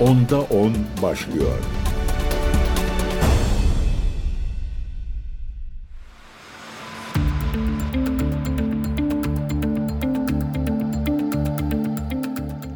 Onda 10 başlıyor.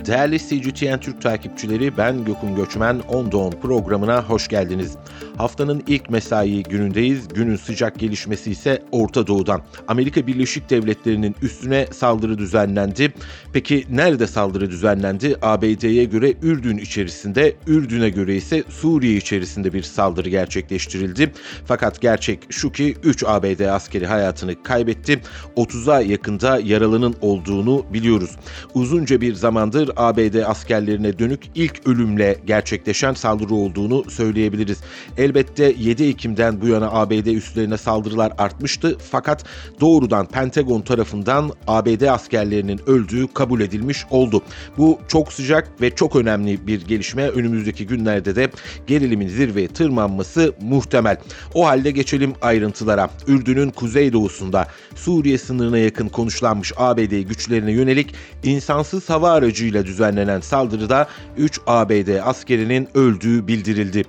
Değerli CGTN Türk takipçileri ben Gökün Göçmen On Doğan programına hoş geldiniz. Haftanın ilk mesai günündeyiz. Günün sıcak gelişmesi ise Orta Doğu'dan. Amerika Birleşik Devletleri'nin üstüne saldırı düzenlendi. Peki nerede saldırı düzenlendi? ABD'ye göre Ürdün içerisinde, Ürdün'e göre ise Suriye içerisinde bir saldırı gerçekleştirildi. Fakat gerçek şu ki 3 ABD askeri hayatını kaybetti. 30'a yakında yaralının olduğunu biliyoruz. Uzunca bir zamandır ABD askerlerine dönük ilk ölümle gerçekleşen saldırı olduğunu söyleyebiliriz. Elbette 7 Ekim'den bu yana ABD üslerine saldırılar artmıştı fakat doğrudan Pentagon tarafından ABD askerlerinin öldüğü kabul edilmiş oldu. Bu çok sıcak ve çok önemli bir gelişme. Önümüzdeki günlerde de gerilimin zirveye tırmanması muhtemel. O halde geçelim ayrıntılara. Ürdün'ün kuzeydoğusunda Suriye sınırına yakın konuşlanmış ABD güçlerine yönelik insansız hava aracıyla düzenlenen saldırıda 3 ABD askerinin öldüğü bildirildi.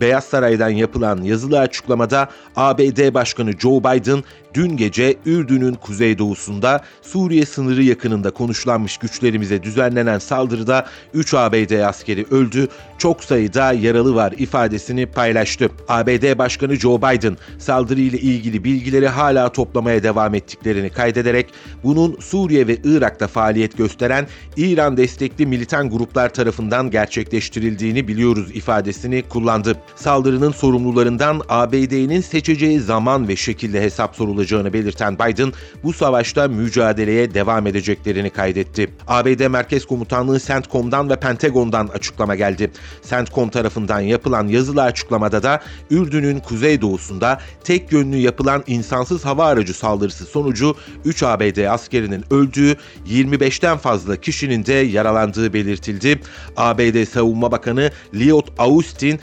Beyaz Saray'dan yapılan yazılı açıklamada ABD Başkanı Joe Biden dün gece Ürdün'ün kuzeydoğusunda Suriye sınırı yakınında konuşlanmış güçlerimize düzenlenen saldırıda 3 ABD askeri öldü, çok sayıda yaralı var ifadesini paylaştı. ABD Başkanı Joe Biden saldırıyla ilgili bilgileri hala toplamaya devam ettiklerini kaydederek bunun Suriye ve Irak'ta faaliyet gösteren İran destekli militan gruplar tarafından gerçekleştirildiğini biliyoruz ifadesini kullandı. Saldırının sorumlularından ABD'nin seçeceği zaman ve şekilde hesap sorulacağını belirten Biden bu savaşta mücadeleye devam edeceklerini kaydetti. ABD Merkez Komutanlığı CENTCOM'dan ve Pentagon'dan açıklama geldi. CENTCOM tarafından yapılan yazılı açıklamada da Ürdün'ün kuzeydoğusunda tek yönlü yapılan insansız hava aracı saldırısı sonucu 3 ABD askerinin öldüğü, 25'ten fazla kişinin de yaralandığı belirtildi. ABD Savunma Bakanı Lloyd Austin,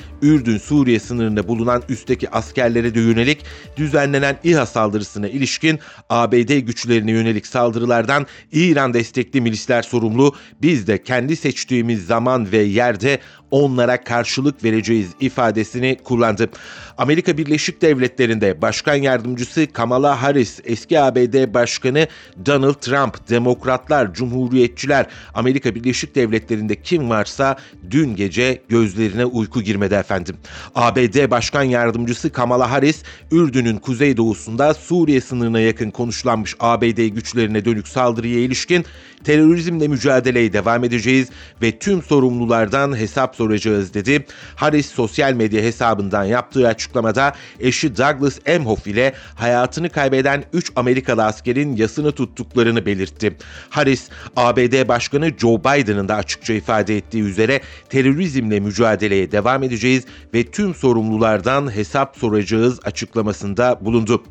Ürdün-Suriye sınırında bulunan üstteki askerlere de yönelik düzenlenen İHA saldırısına ilişkin ABD güçlerine yönelik saldırılardan İran destekli milisler sorumlu. Biz de kendi seçtiğimiz zaman ve yerde onlara karşılık vereceğiz ifadesini kullandı. Amerika Birleşik Devletleri'nde Başkan Yardımcısı Kamala Harris, eski ABD Başkanı Donald Trump, Demokratlar, Cumhuriyetçiler, Amerika Birleşik Devletleri'nde kim varsa dün gece gözlerine uyku girmedi efendim. ABD Başkan Yardımcısı Kamala Harris, Ürdün'ün kuzeydoğusunda Suriye sınırına yakın konuşlanmış ABD güçlerine dönük saldırıya ilişkin terörizmle mücadeleye devam edeceğiz ve tüm sorumlulardan hesap soracağız dedi. Harris sosyal medya hesabından yaptığı açıklamada eşi Douglas Emhoff ile hayatını kaybeden 3 Amerikalı askerin yasını tuttuklarını belirtti. Harris, ABD Başkanı Joe Biden'ın da açıkça ifade ettiği üzere terörizmle mücadeleye devam edeceğiz ve tüm sorumlulardan hesap soracağız açıklamasında bulundu.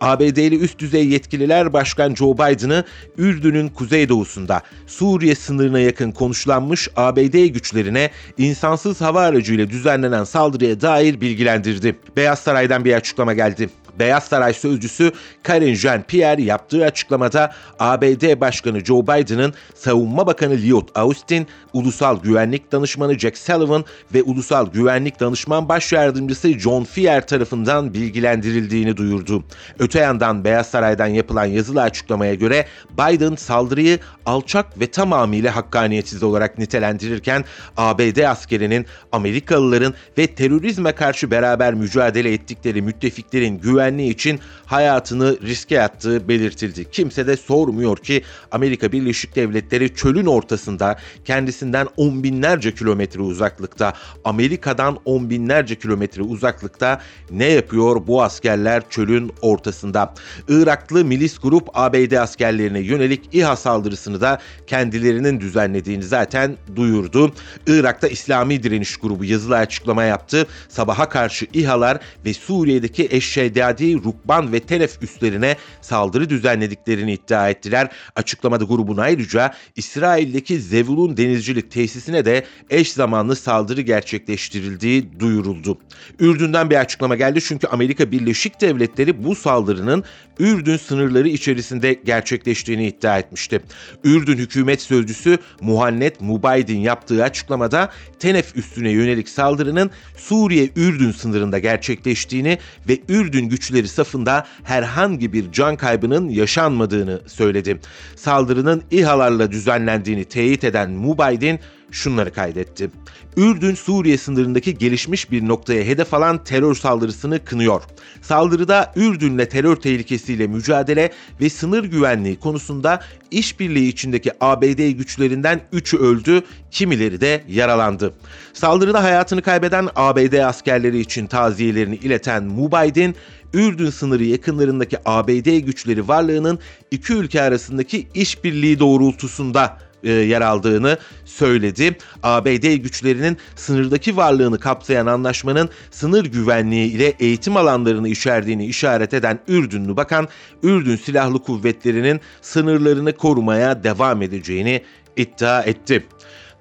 ABD'li üst düzey yetkililer Başkan Joe Biden'ı Ürdün'ün kuzeydoğusunda Suriye sınırına yakın konuşlanmış ABD güçlerine insansız hava aracıyla düzenlenen saldırıya dair bilgilendirdi. Beyaz Saray'dan bir açıklama geldi. Beyaz Saray sözcüsü Karine Jean-Pierre yaptığı açıklamada ABD Başkanı Joe Biden'ın Savunma Bakanı Lloyd Austin, Ulusal Güvenlik Danışmanı Jack Sullivan ve Ulusal Güvenlik Danışman Baş Yardımcısı John Fier tarafından bilgilendirildiğini duyurdu. Öte yandan Beyaz Saray'dan yapılan yazılı açıklamaya göre Biden saldırıyı alçak ve tamamıyla hakkaniyetsiz olarak nitelendirirken ABD askerinin Amerikalıların ve terörizme karşı beraber mücadele ettikleri müttefiklerin güvenliği için hayatını riske attığı belirtildi. Kimse de sormuyor ki Amerika Birleşik Devletleri çölün ortasında kendisinden on binlerce kilometre uzaklıkta Amerika'dan on binlerce kilometre uzaklıkta ne yapıyor bu askerler çölün ortasında? Iraklı milis grup ABD askerlerine yönelik İHA saldırısını da kendilerinin düzenlediğini zaten duyurdu. Irak'ta İslami Direniş Grubu yazılı açıklama yaptı. Sabaha karşı İHA'lar ve Suriye'deki eşşeydade Vadi, Rukban ve Telef üslerine saldırı düzenlediklerini iddia ettiler. Açıklamada grubun ayrıca İsrail'deki Zevulun denizcilik tesisine de eş zamanlı saldırı gerçekleştirildiği duyuruldu. Ürdün'den bir açıklama geldi çünkü Amerika Birleşik Devletleri bu saldırının Ürdün sınırları içerisinde gerçekleştiğini iddia etmişti. Ürdün hükümet sözcüsü Muhannet Mubaydin yaptığı açıklamada Tenef üstüne yönelik saldırının Suriye-Ürdün sınırında gerçekleştiğini ve Ürdün güçleri safında herhangi bir can kaybının yaşanmadığını söyledi. Saldırının İHA'larla düzenlendiğini teyit eden Mubaydin şunları kaydetti. Ürdün Suriye sınırındaki gelişmiş bir noktaya hedef alan terör saldırısını kınıyor. Saldırıda Ürdün'le terör tehlikesiyle mücadele ve sınır güvenliği konusunda işbirliği içindeki ABD güçlerinden 3'ü öldü, kimileri de yaralandı. Saldırıda hayatını kaybeden ABD askerleri için taziyelerini ileten Mubaydin, Ürdün sınırı yakınlarındaki ABD güçleri varlığının iki ülke arasındaki işbirliği doğrultusunda e, yer aldığını söyledi. ABD güçlerinin sınırdaki varlığını kapsayan anlaşmanın sınır güvenliği ile eğitim alanlarını içerdiğini işaret eden Ürdünlü Bakan, Ürdün Silahlı Kuvvetleri'nin sınırlarını korumaya devam edeceğini iddia etti.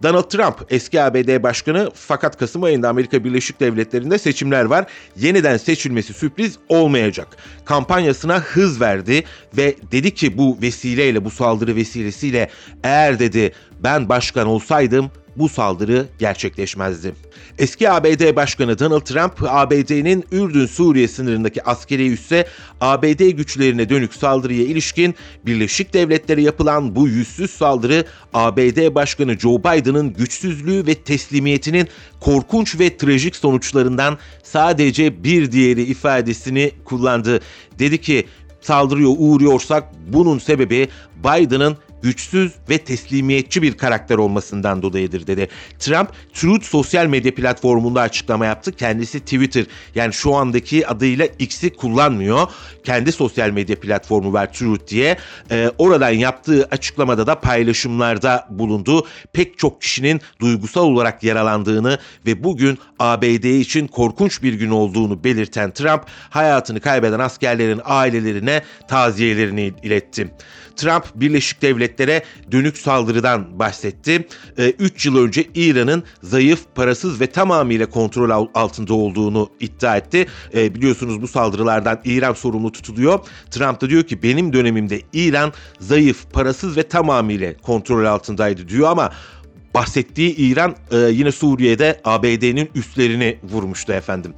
Donald Trump eski ABD başkanı fakat Kasım ayında Amerika Birleşik Devletleri'nde seçimler var. Yeniden seçilmesi sürpriz olmayacak. Kampanyasına hız verdi ve dedi ki bu vesileyle bu saldırı vesilesiyle eğer dedi ben başkan olsaydım bu saldırı gerçekleşmezdi. Eski ABD Başkanı Donald Trump, ABD'nin Ürdün-Suriye sınırındaki askeri üsse ABD güçlerine dönük saldırıya ilişkin Birleşik Devletlere yapılan bu yüzsüz saldırı ABD Başkanı Joe Biden'ın güçsüzlüğü ve teslimiyetinin korkunç ve trajik sonuçlarından sadece bir diğeri ifadesini kullandı. Dedi ki saldırıya uğruyorsak bunun sebebi Biden'ın güçsüz ve teslimiyetçi bir karakter olmasından dolayıdır dedi. Trump Truth sosyal medya platformunda açıklama yaptı. Kendisi Twitter yani şu andaki adıyla X'i kullanmıyor. Kendi sosyal medya platformu var Truth diye. Ee, oradan yaptığı açıklamada da paylaşımlarda bulundu. Pek çok kişinin duygusal olarak yaralandığını ve bugün ABD için korkunç bir gün olduğunu belirten Trump hayatını kaybeden askerlerin ailelerine taziyelerini iletti. Trump Birleşik Devletlere dönük saldırıdan bahsetti. 3 ee, yıl önce İran'ın zayıf, parasız ve tamamıyla kontrol altında olduğunu iddia etti. Ee, biliyorsunuz bu saldırılardan İran sorumlu tutuluyor. Trump da diyor ki benim dönemimde İran zayıf, parasız ve tamamıyla kontrol altındaydı diyor ama bahsettiği İran e, yine Suriye'de ABD'nin üslerini vurmuştu efendim.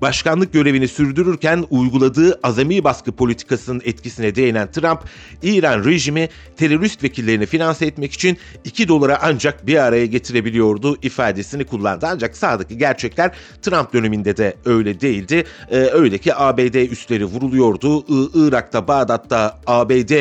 Başkanlık görevini sürdürürken uyguladığı azami baskı politikasının etkisine değinen Trump, İran rejimi terörist vekillerini finanse etmek için 2 dolara ancak bir araya getirebiliyordu ifadesini kullandı. Ancak sağdaki gerçekler Trump döneminde de öyle değildi. Ee, öyle ki ABD üsleri vuruluyordu. I- Irak'ta, Bağdat'ta ABD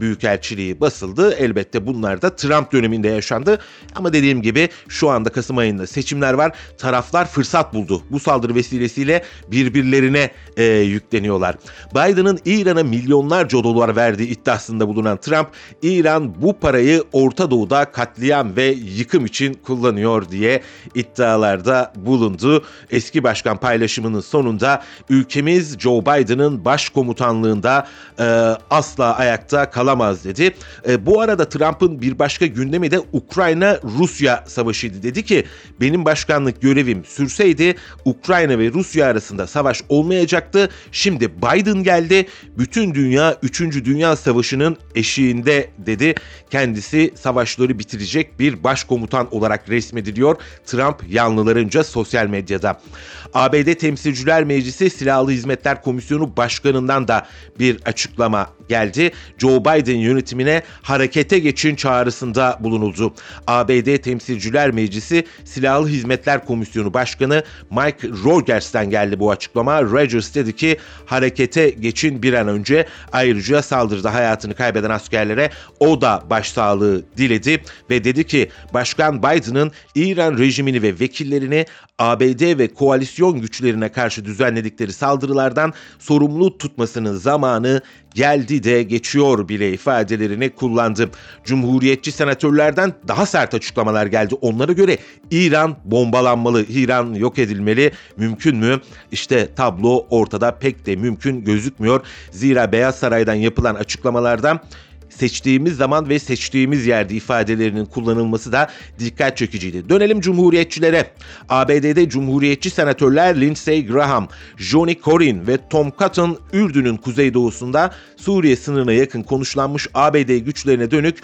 Büyükelçiliği basıldı. Elbette bunlar da Trump döneminde yaşandı. Ama dediğim gibi şu anda Kasım ayında seçimler var. Taraflar fırsat buldu. Bu saldırı vesilesiyle birbirlerine e, yükleniyorlar. Biden'ın İran'a milyonlarca dolar verdiği iddiasında bulunan Trump, İran bu parayı Orta Doğu'da katliam ve yıkım için kullanıyor diye iddialarda bulundu. Eski başkan paylaşımının sonunda ülkemiz Joe Biden'ın başkomutanlığında e, asla ayakta kalamaz alamaz dedi. E, bu arada Trump'ın bir başka gündemi de Ukrayna-Rusya savaşıydı. Dedi ki benim başkanlık görevim sürseydi Ukrayna ve Rusya arasında savaş olmayacaktı. Şimdi Biden geldi. Bütün dünya 3. Dünya Savaşı'nın eşiğinde dedi. Kendisi savaşları bitirecek bir başkomutan olarak resmediliyor. Trump yanlılarınca sosyal medyada. ABD Temsilciler Meclisi Silahlı Hizmetler Komisyonu Başkanı'ndan da bir açıklama geldi. Joe Biden yönetimine harekete geçin çağrısında bulunuldu. ABD Temsilciler Meclisi Silahlı Hizmetler Komisyonu Başkanı Mike Rogers'ten geldi bu açıklama. Rogers dedi ki harekete geçin bir an önce. Ayrıca saldırıda hayatını kaybeden askerlere o da başsağlığı diledi ve dedi ki Başkan Biden'ın İran rejimini ve vekillerini ABD ve koalisyon güçlerine karşı düzenledikleri saldırılardan sorumlu tutmasının zamanı geldi de geçiyor bile ifadelerini kullandı. Cumhuriyetçi senatörlerden daha sert açıklamalar geldi. Onlara göre İran bombalanmalı, İran yok edilmeli. Mümkün mü? İşte tablo ortada pek de mümkün gözükmüyor. Zira Beyaz Saray'dan yapılan açıklamalardan seçtiğimiz zaman ve seçtiğimiz yerde ifadelerinin kullanılması da dikkat çekiciydi. Dönelim Cumhuriyetçilere. ABD'de Cumhuriyetçi senatörler Lindsey Graham, Johnny Corin ve Tom Cotton Ürdün'ün kuzeydoğusunda Suriye sınırına yakın konuşlanmış ABD güçlerine dönük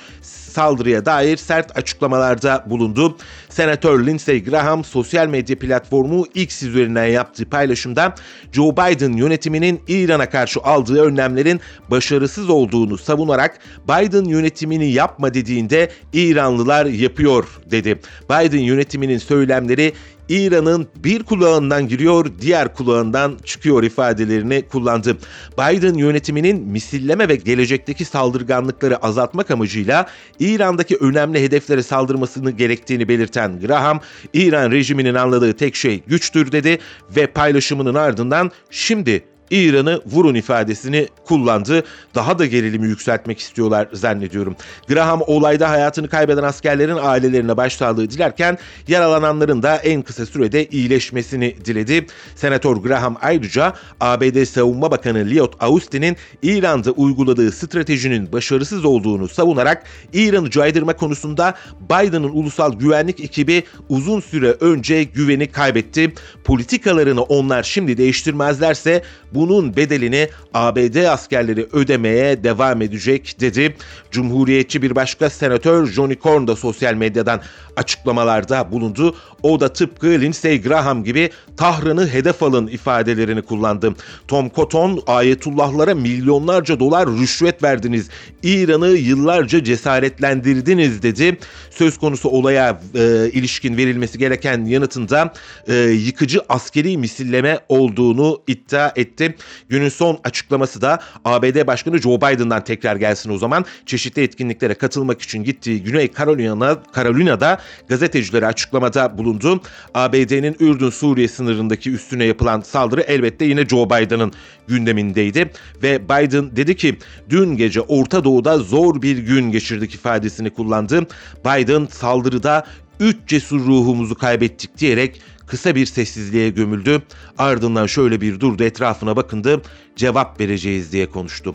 saldırıya dair sert açıklamalarda bulundu. Senatör Lindsey Graham sosyal medya platformu X üzerinden yaptığı paylaşımda Joe Biden yönetiminin İran'a karşı aldığı önlemlerin başarısız olduğunu savunarak Biden yönetimini yapma dediğinde İranlılar yapıyor dedi. Biden yönetiminin söylemleri İran'ın bir kulağından giriyor, diğer kulağından çıkıyor ifadelerini kullandı. Biden yönetiminin misilleme ve gelecekteki saldırganlıkları azaltmak amacıyla İran'daki önemli hedeflere saldırmasını gerektiğini belirten Graham, İran rejiminin anladığı tek şey güçtür dedi ve paylaşımının ardından şimdi İran'ı vurun ifadesini kullandı. Daha da gerilimi yükseltmek istiyorlar zannediyorum. Graham olayda hayatını kaybeden askerlerin ailelerine başsağlığı dilerken yaralananların da en kısa sürede iyileşmesini diledi. Senatör Graham ayrıca ABD Savunma Bakanı Lloyd Austin'in İran'da uyguladığı stratejinin başarısız olduğunu savunarak İran'ı caydırma konusunda Biden'ın ulusal güvenlik ekibi uzun süre önce güveni kaybetti. Politikalarını onlar şimdi değiştirmezlerse bunun bedelini ABD askerleri ödemeye devam edecek dedi. Cumhuriyetçi bir başka senatör Johnny Corn da sosyal medyadan açıklamalarda bulundu. O da tıpkı Lindsey Graham gibi Tahran'ı hedef alın ifadelerini kullandı. Tom Cotton ayetullahlara milyonlarca dolar rüşvet verdiniz. İran'ı yıllarca cesaretlendirdiniz dedi. Söz konusu olaya e, ilişkin verilmesi gereken yanıtında e, yıkıcı askeri misilleme olduğunu iddia etti. Günün son açıklaması da ABD Başkanı Joe Biden'dan tekrar gelsin o zaman. Çeşitli etkinliklere katılmak için gittiği Güney Carolina, Carolina'da gazetecilere açıklamada bulundu. ABD'nin Ürdün-Suriye sınırındaki üstüne yapılan saldırı elbette yine Joe Biden'ın gündemindeydi ve Biden dedi ki dün gece Orta Doğu'da zor bir gün geçirdik ifadesini kullandı. Biden saldırıda üç cesur ruhumuzu kaybettik diyerek kısa bir sessizliğe gömüldü. Ardından şöyle bir durdu etrafına bakındı. Cevap vereceğiz diye konuştu.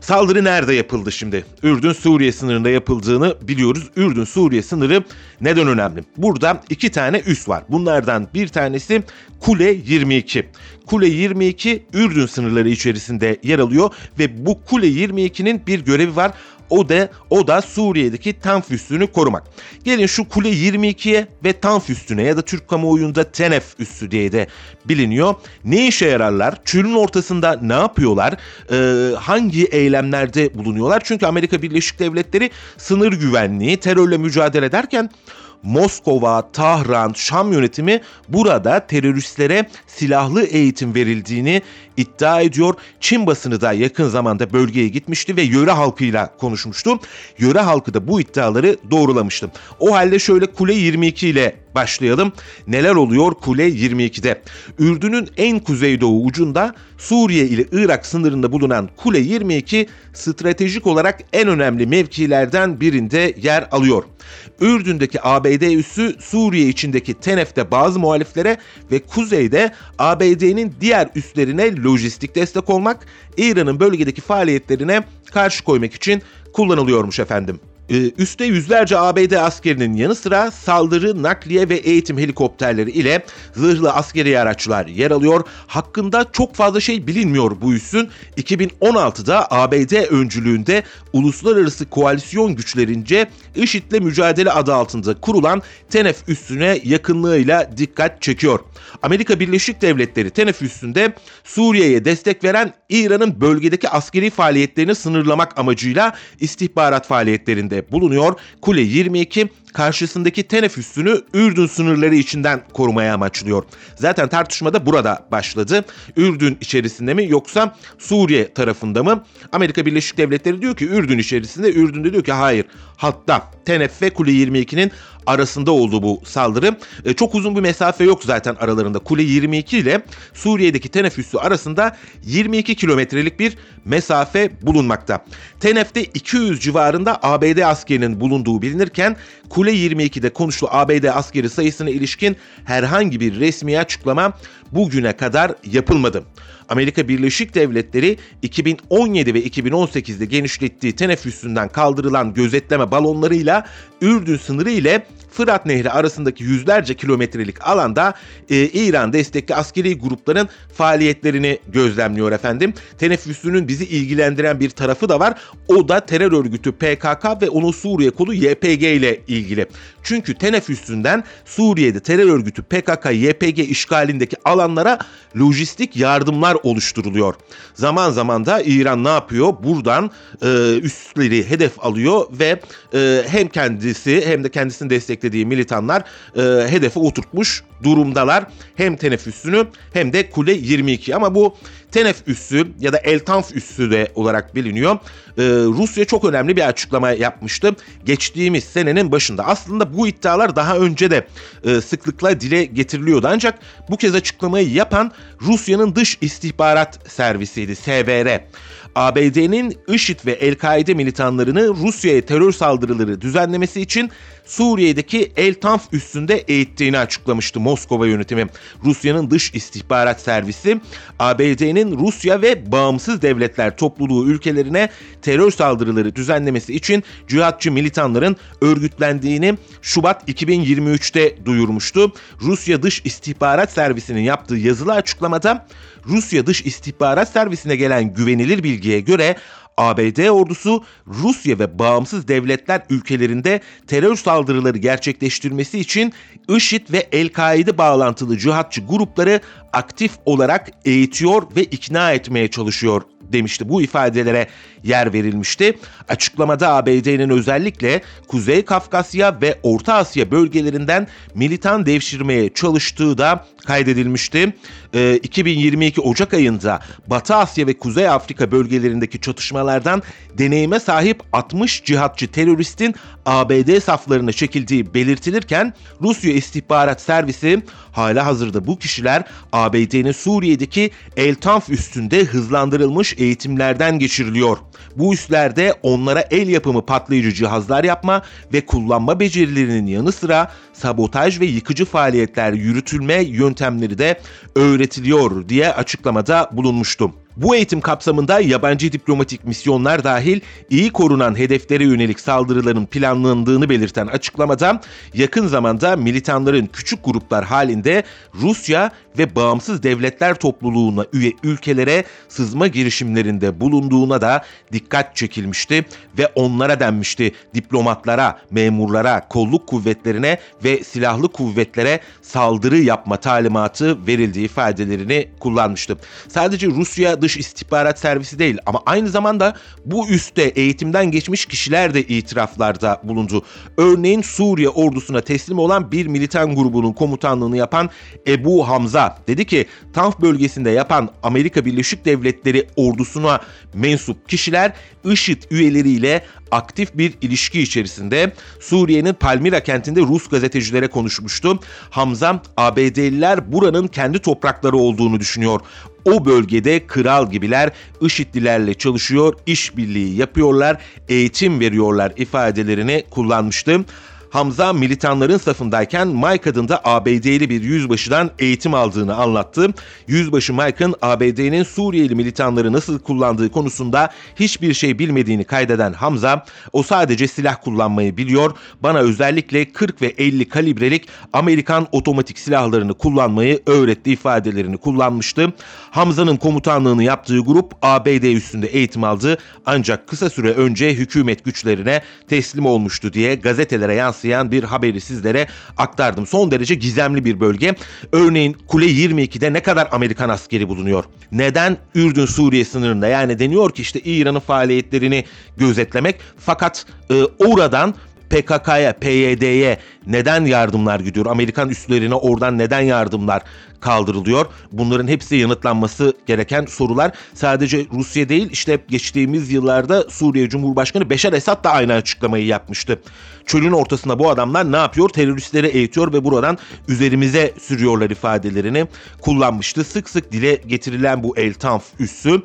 Saldırı nerede yapıldı şimdi? Ürdün-Suriye sınırında yapıldığını biliyoruz. Ürdün-Suriye sınırı neden önemli? Burada iki tane üs var. Bunlardan bir tanesi Kule 22. Kule 22 Ürdün sınırları içerisinde yer alıyor ve bu Kule 22'nin bir görevi var. O da o da Suriye'deki Tanf üssünü korumak. Gelin şu Kule 22'ye ve Tanf üstüne ya da Türk kamuoyunda Tenef üssü diye de biliniyor. Ne işe yararlar? Çölün ortasında ne yapıyorlar? Ee, hangi eylemlerde bulunuyorlar? Çünkü Amerika Birleşik Devletleri sınır güvenliği, terörle mücadele ederken Moskova, Tahran, Şam yönetimi burada teröristlere silahlı eğitim verildiğini iddia ediyor. Çin basını da yakın zamanda bölgeye gitmişti ve yöre halkıyla konuşmuştu. Yöre halkı da bu iddiaları doğrulamıştı. O halde şöyle Kule 22 ile başlayalım. Neler oluyor Kule 22'de? Ürdün'ün en kuzeydoğu ucunda Suriye ile Irak sınırında bulunan Kule 22 stratejik olarak en önemli mevkilerden birinde yer alıyor. Ürdün'deki ABD üssü Suriye içindeki Tenef'te bazı muhaliflere ve kuzeyde ABD'nin diğer üslerine lojistik destek olmak, İran'ın bölgedeki faaliyetlerine karşı koymak için kullanılıyormuş efendim. Ee, üste yüzlerce ABD askerinin yanı sıra saldırı, nakliye ve eğitim helikopterleri ile zırhlı askeri araçlar yer alıyor. Hakkında çok fazla şey bilinmiyor bu üssün. 2016'da ABD öncülüğünde uluslararası koalisyon güçlerince IŞİD'le mücadele adı altında kurulan Tenef üssüne yakınlığıyla dikkat çekiyor. Amerika Birleşik Devletleri Tenef üssünde Suriye'ye destek veren İran'ın bölgedeki askeri faaliyetlerini sınırlamak amacıyla istihbarat faaliyetlerinde bulunuyor. Kule 22 karşısındaki Tenef üssünü Ürdün sınırları içinden korumaya amaçlıyor. Zaten tartışma da burada başladı. Ürdün içerisinde mi yoksa Suriye tarafında mı? Amerika Birleşik Devletleri diyor ki Ürdün içerisinde, Ürdün de diyor ki hayır. Hatta Tenef ve Kule 22'nin arasında oldu bu saldırı. E, çok uzun bir mesafe yok zaten aralarında. Kule 22 ile Suriye'deki Tenef üssü arasında 22 kilometrelik bir mesafe bulunmakta. Tenef'te 200 civarında ABD askerinin bulunduğu bilinirken Kule 22'de konuşulu ABD askeri sayısına ilişkin herhangi bir resmi açıklama bugüne kadar yapılmadı. Amerika Birleşik Devletleri 2017 ve 2018'de genişlettiği teneffüsünden kaldırılan gözetleme balonlarıyla Ürdün sınırı ile Fırat Nehri arasındaki yüzlerce kilometrelik alanda e, İran destekli askeri grupların faaliyetlerini gözlemliyor efendim. Teneffüsünün bizi ilgilendiren bir tarafı da var. O da terör örgütü PKK ve onun Suriye kolu YPG ile ilgili. Çünkü teneffüsünden Suriye'de terör örgütü PKK YPG işgalindeki alanlara lojistik yardımlar oluşturuluyor. Zaman zaman da İran ne yapıyor? Buradan e, üstleri hedef alıyor ve e, hem kendisi hem de kendisini desteklediği militanlar e, hedefe oturtmuş durumdalar. Hem teneffüsünü hem de kule 22 ama bu Tenef üssü ya da Eltanf üssü de olarak biliniyor. Ee, Rusya çok önemli bir açıklama yapmıştı geçtiğimiz senenin başında. Aslında bu iddialar daha önce de e, sıklıkla dile getiriliyordu. Ancak bu kez açıklamayı yapan Rusya'nın dış istihbarat servisiydi SVR. ABD'nin IŞİD ve El-Kaide militanlarını Rusya'ya terör saldırıları düzenlemesi için Suriye'deki El Tanf üssünde eğittiğini açıklamıştı Moskova yönetimi. Rusya'nın dış istihbarat servisi ABD'nin Rusya ve bağımsız devletler topluluğu ülkelerine terör saldırıları düzenlemesi için cihatçı militanların örgütlendiğini Şubat 2023'te duyurmuştu. Rusya Dış İstihbarat Servisi'nin yaptığı yazılı açıklamada Rusya Dış İstihbarat Servisine gelen güvenilir bilgiye göre ABD ordusu Rusya ve bağımsız devletler ülkelerinde terör saldırıları gerçekleştirmesi için IŞİD ve El-Kaide bağlantılı cihatçı grupları aktif olarak eğitiyor ve ikna etmeye çalışıyor demişti. Bu ifadelere yer verilmişti. Açıklamada ABD'nin özellikle Kuzey Kafkasya ve Orta Asya bölgelerinden militan devşirmeye çalıştığı da kaydedilmişti. Ee, 2022 Ocak ayında Batı Asya ve Kuzey Afrika bölgelerindeki çatışmalardan deneyime sahip 60 cihatçı teröristin ABD saflarına çekildiği belirtilirken Rusya İstihbarat Servisi hala hazırda bu kişiler ABD'nin Suriye'deki El Tanf üstünde hızlandırılmış eğitimlerden geçiriliyor. Bu üslerde onlara el yapımı patlayıcı cihazlar yapma ve kullanma becerilerinin yanı sıra sabotaj ve yıkıcı faaliyetler yürütülme yöntemleri de öğretiliyor diye açıklamada bulunmuştum. Bu eğitim kapsamında yabancı diplomatik misyonlar dahil iyi korunan hedeflere yönelik saldırıların planlandığını belirten açıklamada yakın zamanda militanların küçük gruplar halinde Rusya ve bağımsız devletler topluluğuna üye ülkelere sızma girişimlerinde bulunduğuna da dikkat çekilmişti ve onlara denmişti diplomatlara, memurlara, kolluk kuvvetlerine ve silahlı kuvvetlere saldırı yapma talimatı verildiği ifadelerini kullanmıştı. Sadece Rusya Dış İstihbarat Servisi değil ama aynı zamanda bu üste eğitimden geçmiş kişiler de itiraflarda bulundu. Örneğin Suriye ordusuna teslim olan bir militan grubunun komutanlığını yapan Ebu Hamza dedi ki Tanf bölgesinde yapan Amerika Birleşik Devletleri ordusuna mensup kişiler IŞİD üyeleriyle aktif bir ilişki içerisinde Suriye'nin Palmira kentinde Rus gazetecilere konuşmuştu. Hamza ABD'liler buranın kendi toprakları olduğunu düşünüyor. O bölgede kral gibiler IŞİD'lilerle çalışıyor, işbirliği yapıyorlar, eğitim veriyorlar ifadelerini kullanmıştı. Hamza militanların safındayken Mike adında ABD'li bir yüzbaşıdan eğitim aldığını anlattı. Yüzbaşı Mike'ın ABD'nin Suriyeli militanları nasıl kullandığı konusunda hiçbir şey bilmediğini kaydeden Hamza, o sadece silah kullanmayı biliyor, bana özellikle 40 ve 50 kalibrelik Amerikan otomatik silahlarını kullanmayı öğretti ifadelerini kullanmıştı. Hamza'nın komutanlığını yaptığı grup ABD üstünde eğitim aldı ancak kısa süre önce hükümet güçlerine teslim olmuştu diye gazetelere yansıdı yansıyan bir haberi sizlere aktardım. Son derece gizemli bir bölge. Örneğin Kule 22'de ne kadar Amerikan askeri bulunuyor? Neden Ürdün Suriye sınırında? Yani deniyor ki işte İran'ın faaliyetlerini gözetlemek fakat e, oradan PKK'ya, PYD'ye neden yardımlar gidiyor? Amerikan üslerine oradan neden yardımlar kaldırılıyor? Bunların hepsi yanıtlanması gereken sorular. Sadece Rusya değil işte geçtiğimiz yıllarda Suriye Cumhurbaşkanı Beşar Esad da aynı açıklamayı yapmıştı. Çölün ortasında bu adamlar ne yapıyor? Teröristleri eğitiyor ve buradan üzerimize sürüyorlar ifadelerini kullanmıştı. Sık sık dile getirilen bu El Tanf üssü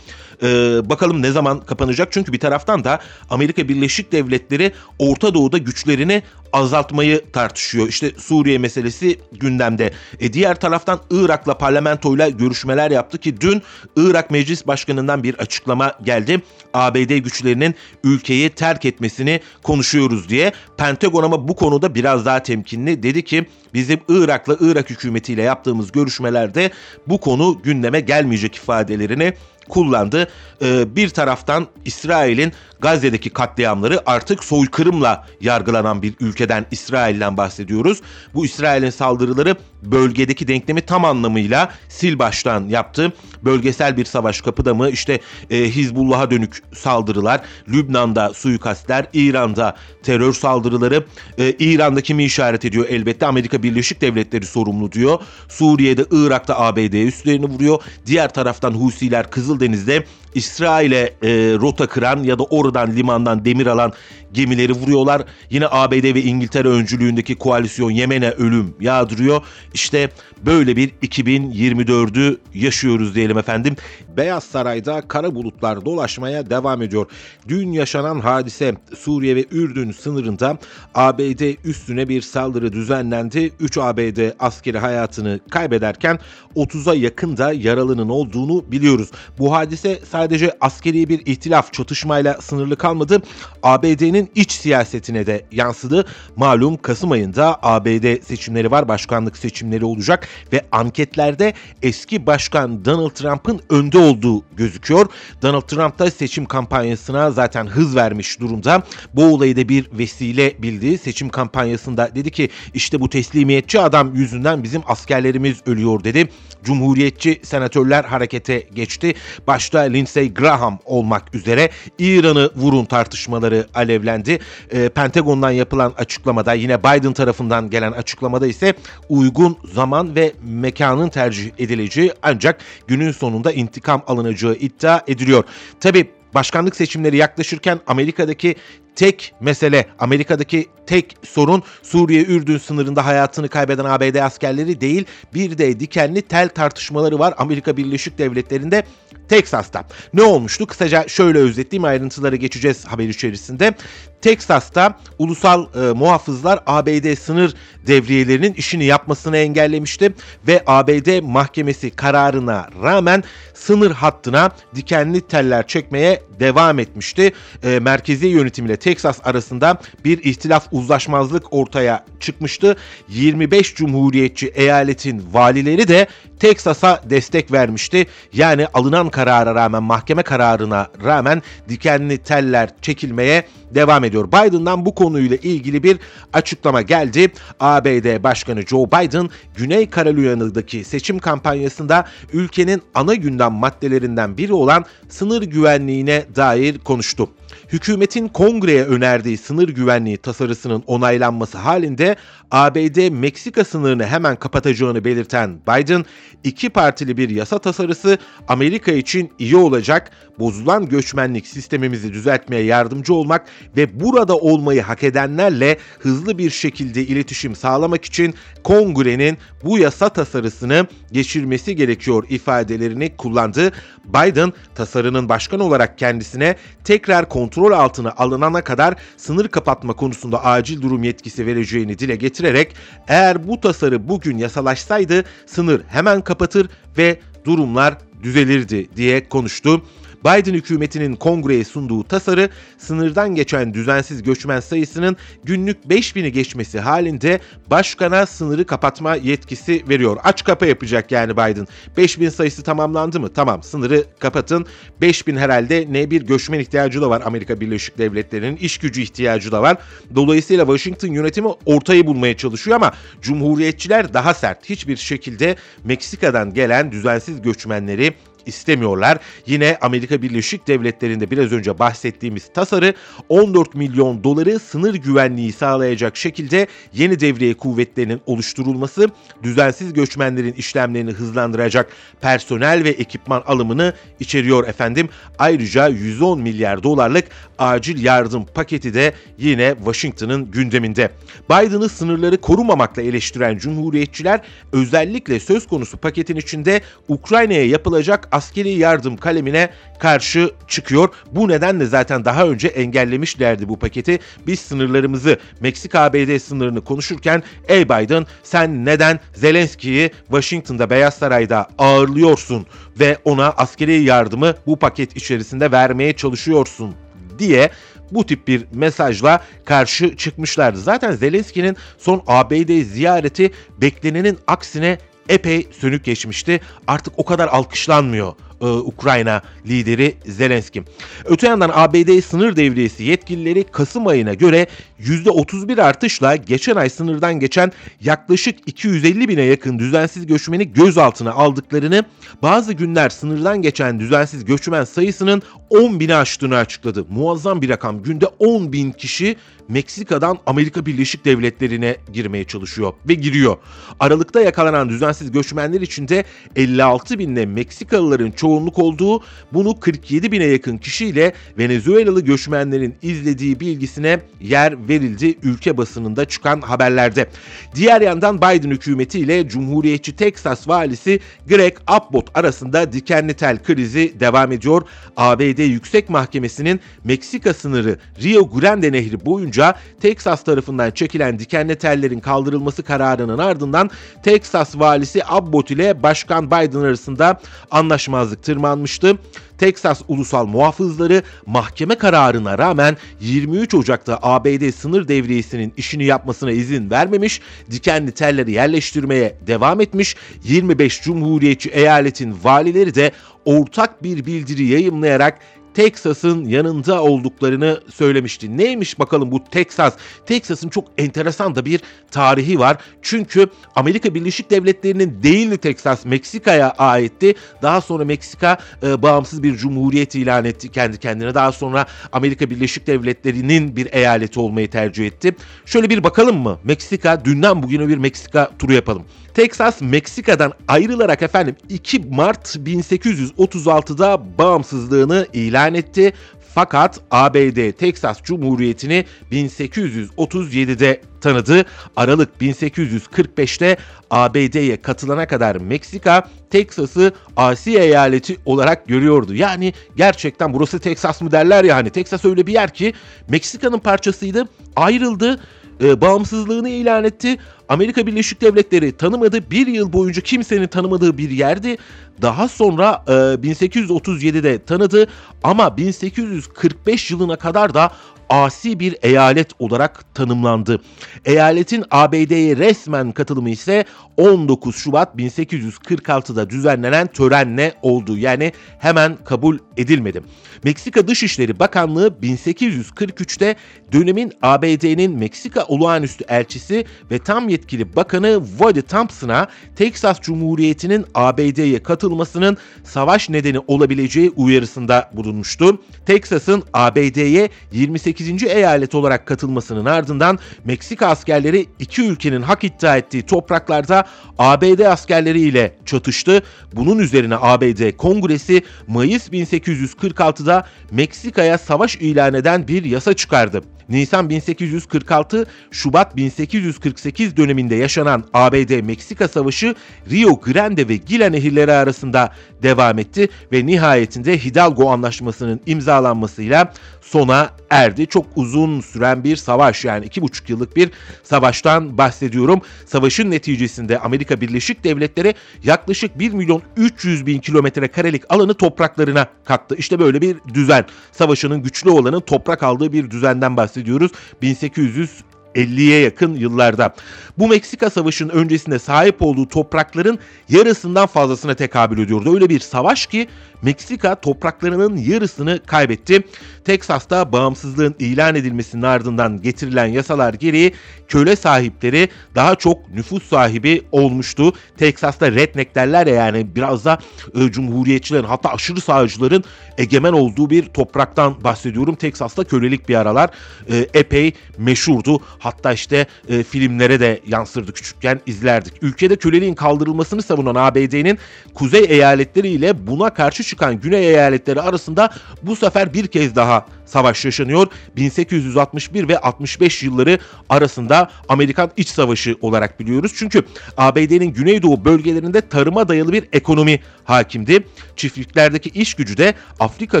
ee, bakalım ne zaman kapanacak? Çünkü bir taraftan da Amerika Birleşik Devletleri Orta Doğu'da güçlerini azaltmayı tartışıyor. İşte Suriye meselesi gündemde. E diğer taraftan Irak'la parlamentoyla görüşmeler yaptı ki dün Irak Meclis Başkanı'ndan bir açıklama geldi. ABD güçlerinin ülkeyi terk etmesini konuşuyoruz diye. Pentagon ama bu konuda biraz daha temkinli. Dedi ki bizim Irak'la Irak hükümetiyle yaptığımız görüşmelerde bu konu gündeme gelmeyecek ifadelerini kullandı. Ee, bir taraftan İsrail'in Gazze'deki katliamları artık soykırımla yargılanan bir ülkeden İsrail'den bahsediyoruz. Bu İsrail'in saldırıları bölgedeki denklemi tam anlamıyla sil baştan yaptı. Bölgesel bir savaş kapıda mı? İşte e, Hizbullah'a dönük saldırılar, Lübnan'da suikastler, İran'da terör saldırıları. E, İran'da kimi işaret ediyor? Elbette Amerika Birleşik Devletleri sorumlu diyor. Suriye'de, Irak'ta ABD üstlerini vuruyor. Diğer taraftan Husiler Kızıldeniz'de İsrail'e e, rota kıran ya da oradan limandan demir alan gemileri vuruyorlar. Yine ABD ve İngiltere öncülüğündeki koalisyon Yemen'e ölüm yağdırıyor. İşte böyle bir 2024'ü yaşıyoruz diyelim efendim. Beyaz Saray'da kara bulutlar dolaşmaya devam ediyor. Dün yaşanan hadise Suriye ve Ürdün sınırında ABD üstüne bir saldırı düzenlendi. 3 ABD askeri hayatını kaybederken 30'a yakın da yaralının olduğunu biliyoruz. Bu hadise sadece askeri bir ihtilaf çatışmayla sınırlı kalmadı. ABD'nin iç siyasetine de yansıdı. Malum Kasım ayında ABD seçimleri var, başkanlık seçimleri olacak ve anketlerde eski başkan Donald Trump'ın önde olduğu gözüküyor. Donald Trump da seçim kampanyasına zaten hız vermiş durumda. Bu olayı da bir vesile bildi. Seçim kampanyasında dedi ki işte bu teslimiyetçi adam yüzünden bizim askerlerimiz ölüyor dedi. Cumhuriyetçi senatörler harekete geçti. Başta Lindsey Graham olmak üzere İran'ı vurun tartışmaları alevlendi. E, Pentagon'dan yapılan açıklamada yine Biden tarafından gelen açıklamada ise uygun zaman ve mekanın tercih edileceği ancak günün sonunda intikam alınacağı iddia ediliyor. Tabi başkanlık seçimleri yaklaşırken Amerika'daki tek mesele, Amerika'daki tek sorun Suriye-Ürdün sınırında hayatını kaybeden ABD askerleri değil, bir de dikenli tel tartışmaları var Amerika Birleşik Devletleri'nde Teksas'ta. Ne olmuştu? Kısaca şöyle özetleyeyim ayrıntılara geçeceğiz haber içerisinde. Teksas'ta ulusal e, muhafızlar ABD sınır devriyelerinin işini yapmasını engellemişti ve ABD mahkemesi kararına rağmen sınır hattına dikenli teller çekmeye devam etmişti. E, merkezi yönetim ile Teksas arasında bir ihtilaf uzlaşmazlık ortaya çıkmıştı. 25 cumhuriyetçi eyaletin valileri de Teksas'a destek vermişti. Yani alınan karara rağmen mahkeme kararına rağmen dikenli teller çekilmeye devam ediyor. Biden'dan bu konuyla ilgili bir açıklama geldi. ABD Başkanı Joe Biden Güney Carolina'daki seçim kampanyasında ülkenin ana gündem maddelerinden biri olan sınır güvenliğine dair konuştu hükümetin kongreye önerdiği sınır güvenliği tasarısının onaylanması halinde ABD Meksika sınırını hemen kapatacağını belirten Biden, iki partili bir yasa tasarısı Amerika için iyi olacak, bozulan göçmenlik sistemimizi düzeltmeye yardımcı olmak ve burada olmayı hak edenlerle hızlı bir şekilde iletişim sağlamak için kongrenin bu yasa tasarısını geçirmesi gerekiyor ifadelerini kullandı. Biden tasarının başkan olarak kendisine tekrar kontrol altına alınana kadar sınır kapatma konusunda acil durum yetkisi vereceğini dile getirerek eğer bu tasarı bugün yasalaşsaydı sınır hemen kapatır ve durumlar düzelirdi diye konuştu. Biden hükümetinin kongreye sunduğu tasarı sınırdan geçen düzensiz göçmen sayısının günlük 5000'i geçmesi halinde başkana sınırı kapatma yetkisi veriyor. Aç kapa yapacak yani Biden. 5000 sayısı tamamlandı mı? Tamam sınırı kapatın. 5000 herhalde ne bir göçmen ihtiyacı da var Amerika Birleşik Devletleri'nin iş gücü ihtiyacı da var. Dolayısıyla Washington yönetimi ortayı bulmaya çalışıyor ama Cumhuriyetçiler daha sert. Hiçbir şekilde Meksika'dan gelen düzensiz göçmenleri istemiyorlar. Yine Amerika Birleşik Devletleri'nde biraz önce bahsettiğimiz tasarı 14 milyon doları sınır güvenliği sağlayacak şekilde yeni devriye kuvvetlerinin oluşturulması, düzensiz göçmenlerin işlemlerini hızlandıracak personel ve ekipman alımını içeriyor efendim. Ayrıca 110 milyar dolarlık acil yardım paketi de yine Washington'ın gündeminde. Biden'ı sınırları korumamakla eleştiren Cumhuriyetçiler özellikle söz konusu paketin içinde Ukrayna'ya yapılacak askeri yardım kalemine karşı çıkıyor. Bu nedenle zaten daha önce engellemişlerdi bu paketi. Biz sınırlarımızı Meksika-ABD sınırını konuşurken ey Biden sen neden Zelenski'yi Washington'da Beyaz Saray'da ağırlıyorsun ve ona askeri yardımı bu paket içerisinde vermeye çalışıyorsun diye bu tip bir mesajla karşı çıkmışlardı. Zaten Zelenski'nin son ABD ziyareti beklenenin aksine epey sönük geçmişti. Artık o kadar alkışlanmıyor e, Ukrayna lideri Zelenski. Öte yandan ABD sınır devriyesi yetkilileri Kasım ayına göre %31 artışla geçen ay sınırdan geçen yaklaşık 250 bine yakın düzensiz göçmeni gözaltına aldıklarını, bazı günler sınırdan geçen düzensiz göçmen sayısının 10 bini aştığını açıkladı. Muazzam bir rakam. Günde 10 bin kişi Meksika'dan Amerika Birleşik Devletleri'ne girmeye çalışıyor ve giriyor. Aralıkta yakalanan düzensiz göçmenler içinde 56 binle Meksikalıların çoğunluk olduğu, bunu 47 bine yakın kişiyle Venezuelalı göçmenlerin izlediği bilgisine yer verildi ülke basınında çıkan haberlerde. Diğer yandan Biden hükümeti ile Cumhuriyetçi Texas valisi Greg Abbott arasında dikenli tel krizi devam ediyor. ABD Yüksek Mahkemesi'nin Meksika sınırı Rio Grande Nehri boyunca Texas tarafından çekilen dikenli tellerin kaldırılması kararının ardından Texas valisi Abbott ile Başkan Biden arasında anlaşmazlık tırmanmıştı. Texas Ulusal Muhafızları mahkeme kararına rağmen 23 Ocak'ta ABD sınır devriyesinin işini yapmasına izin vermemiş, dikenli telleri yerleştirmeye devam etmiş. 25 Cumhuriyetçi eyaletin valileri de ortak bir bildiri yayımlayarak Texas'ın yanında olduklarını söylemişti. Neymiş bakalım bu Texas? Texas'ın çok enteresan da bir tarihi var. Çünkü Amerika Birleşik Devletleri'nin değildi Texas, Meksika'ya aitti. Daha sonra Meksika e, bağımsız bir cumhuriyet ilan etti kendi kendine. Daha sonra Amerika Birleşik Devletleri'nin bir eyaleti olmayı tercih etti. Şöyle bir bakalım mı? Meksika, dünden bugüne bir Meksika turu yapalım. Texas Meksika'dan ayrılarak efendim 2 Mart 1836'da bağımsızlığını ilan etti. Fakat ABD Texas Cumhuriyeti'ni 1837'de tanıdı. Aralık 1845'te ABD'ye katılana kadar Meksika Texas'ı Asi eyaleti olarak görüyordu. Yani gerçekten burası Texas mı derler ya hani Texas öyle bir yer ki Meksika'nın parçasıydı. Ayrıldı e, bağımsızlığını ilan etti. Amerika Birleşik Devletleri tanımadı. Bir yıl boyunca kimsenin tanımadığı bir yerdi. Daha sonra e, 1837'de tanıdı ama 1845 yılına kadar da asi bir eyalet olarak tanımlandı. Eyaletin ABD'ye resmen katılımı ise 19 Şubat 1846'da düzenlenen törenle oldu. Yani hemen kabul edilmedi. Meksika Dışişleri Bakanlığı 1843'te dönemin ABD'nin Meksika olağanüstü elçisi ve tam yetkili bakanı Woody Thompson'a Texas Cumhuriyeti'nin ABD'ye katılmasının savaş nedeni olabileceği uyarısında bulunmuştu. Texas'ın ABD'ye 28. eyalet olarak katılmasının ardından Meksika askerleri iki ülkenin hak iddia ettiği topraklarda ABD askerleriyle çatıştı. Bunun üzerine ABD Kongresi Mayıs 1846'da Meksika'ya savaş ilan eden bir yasa çıkardı. Nisan 1846, Şubat 1848 döneminde yaşanan ABD-Meksika Savaşı Rio Grande ve Gila nehirleri arasında devam etti ve nihayetinde Hidalgo Anlaşması'nın imzalanmasıyla sona erdi. Çok uzun süren bir savaş yani iki buçuk yıllık bir savaştan bahsediyorum. Savaşın neticesinde Amerika Birleşik Devletleri yaklaşık 1 milyon 300 bin kilometre karelik alanı topraklarına kattı. İşte böyle bir düzen. Savaşının güçlü olanın toprak aldığı bir düzenden bahsediyoruz. 1800 50'ye yakın yıllarda. Bu Meksika Savaşı'nın öncesinde sahip olduğu toprakların yarısından fazlasına tekabül ediyordu. Öyle bir savaş ki Meksika topraklarının yarısını kaybetti. Teksas'ta bağımsızlığın ilan edilmesinin ardından getirilen yasalar gereği köle sahipleri daha çok nüfus sahibi olmuştu. Teksas'ta redneck derler ya yani biraz da e, cumhuriyetçilerin hatta aşırı sağcıların egemen olduğu bir topraktan bahsediyorum. Teksas'ta kölelik bir aralar e, epey meşhurdu. Hatta işte e, filmlere de yansırdı küçükken izlerdik. Ülkede köleliğin kaldırılmasını savunan ABD'nin kuzey eyaletleri ile buna karşı çıkan güney eyaletleri arasında bu sefer bir kez daha savaş yaşanıyor. 1861 ve 65 yılları arasında Amerikan İç Savaşı olarak biliyoruz. Çünkü ABD'nin güneydoğu bölgelerinde tarıma dayalı bir ekonomi hakimdi. Çiftliklerdeki iş gücü de Afrika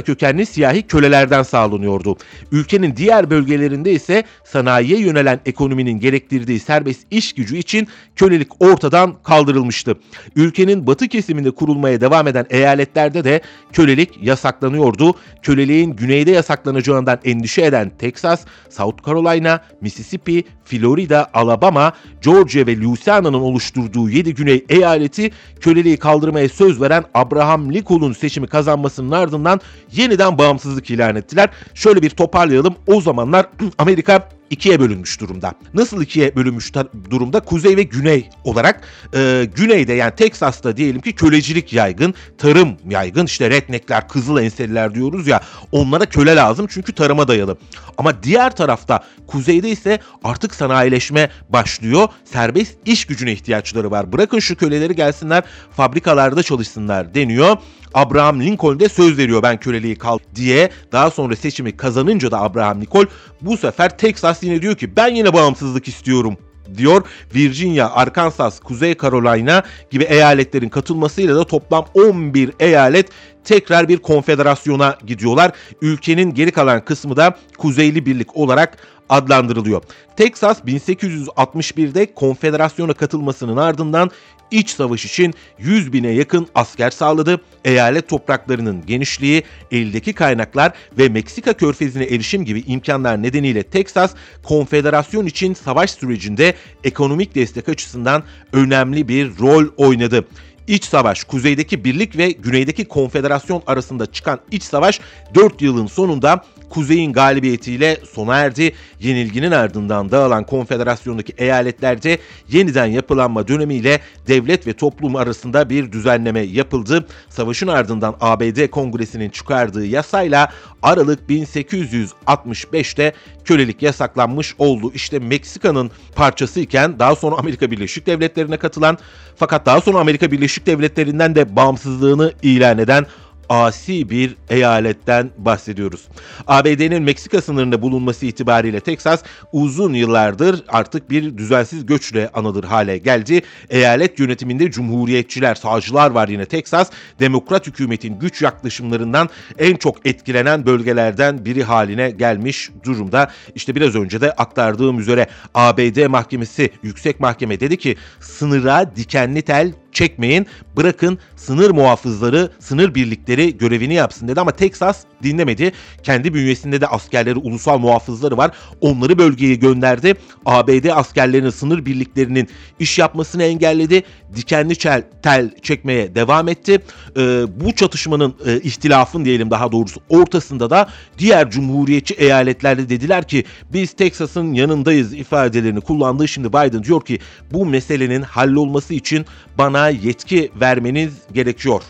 kökenli siyahi kölelerden sağlanıyordu. Ülkenin diğer bölgelerinde ise sanayiye yönelen ekonominin gerektirdiği serbest iş gücü için kölelik ortadan kaldırılmıştı. Ülkenin batı kesiminde kurulmaya devam eden eyaletlerde de kölelik yasaklanıyordu. Köleliğin güneyde yasaklanacağından endişe eden Texas, South Carolina, Mississippi, Florida, Alabama, Georgia ve Louisiana'nın oluşturduğu 7 güney eyaleti köleliği kaldırmaya söz veren Abraham Lincoln'un seçimi kazanmasının ardından yeniden bağımsızlık ilan ettiler. Şöyle bir toparlayalım. O zamanlar Amerika ikiye bölünmüş durumda. Nasıl ikiye bölünmüş durumda? Kuzey ve güney olarak. E, güneyde yani Teksas'ta diyelim ki kölecilik yaygın, tarım yaygın. İşte redneckler, kızıl enseliler diyoruz ya onlara köle lazım çünkü tarıma dayalı. Ama diğer tarafta kuzeyde ise artık sanayileşme başlıyor. Serbest iş gücüne ihtiyaçları var. Bırakın şu köleleri gelsinler fabrikalarda çalışsınlar deniyor. Abraham Lincoln de söz veriyor ben köleliği kal diye. Daha sonra seçimi kazanınca da Abraham Lincoln bu sefer Texas yine diyor ki ben yine bağımsızlık istiyorum diyor. Virginia, Arkansas, Kuzey Carolina gibi eyaletlerin katılmasıyla da toplam 11 eyalet tekrar bir konfederasyona gidiyorlar. Ülkenin geri kalan kısmı da Kuzeyli Birlik olarak adlandırılıyor. Texas 1861'de konfederasyona katılmasının ardından iç savaş için 100 bine yakın asker sağladı. Eyalet topraklarının genişliği, eldeki kaynaklar ve Meksika körfezine erişim gibi imkanlar nedeniyle Texas, konfederasyon için savaş sürecinde ekonomik destek açısından önemli bir rol oynadı. İç savaş, kuzeydeki birlik ve güneydeki konfederasyon arasında çıkan iç savaş 4 yılın sonunda kuzeyin galibiyetiyle sona erdi. Yenilginin ardından dağılan konfederasyondaki eyaletlerde yeniden yapılanma dönemiyle devlet ve toplum arasında bir düzenleme yapıldı. Savaşın ardından ABD Kongresi'nin çıkardığı yasayla Aralık 1865'te kölelik yasaklanmış oldu. İşte Meksika'nın parçası iken daha sonra Amerika Birleşik Devletleri'ne katılan fakat daha sonra Amerika Birleşik Devletleri'nden de bağımsızlığını ilan eden asi bir eyaletten bahsediyoruz. ABD'nin Meksika sınırında bulunması itibariyle Teksas uzun yıllardır artık bir düzensiz göçle anılır hale geldi. Eyalet yönetiminde cumhuriyetçiler, sağcılar var yine Teksas. Demokrat hükümetin güç yaklaşımlarından en çok etkilenen bölgelerden biri haline gelmiş durumda. İşte biraz önce de aktardığım üzere ABD mahkemesi, yüksek mahkeme dedi ki sınıra dikenli tel çekmeyin. Bırakın sınır muhafızları, sınır birlikleri görevini yapsın dedi ama Texas dinlemedi. Kendi bünyesinde de askerleri, ulusal muhafızları var. Onları bölgeye gönderdi. ABD askerlerinin, sınır birliklerinin iş yapmasını engelledi. Dikenli çel, tel çekmeye devam etti. Ee, bu çatışmanın e, ihtilafın diyelim daha doğrusu ortasında da diğer cumhuriyetçi eyaletlerde dediler ki biz Texas'ın yanındayız ifadelerini kullandığı şimdi Biden diyor ki bu meselenin hallolması için bana yetki vermeniz gerekiyor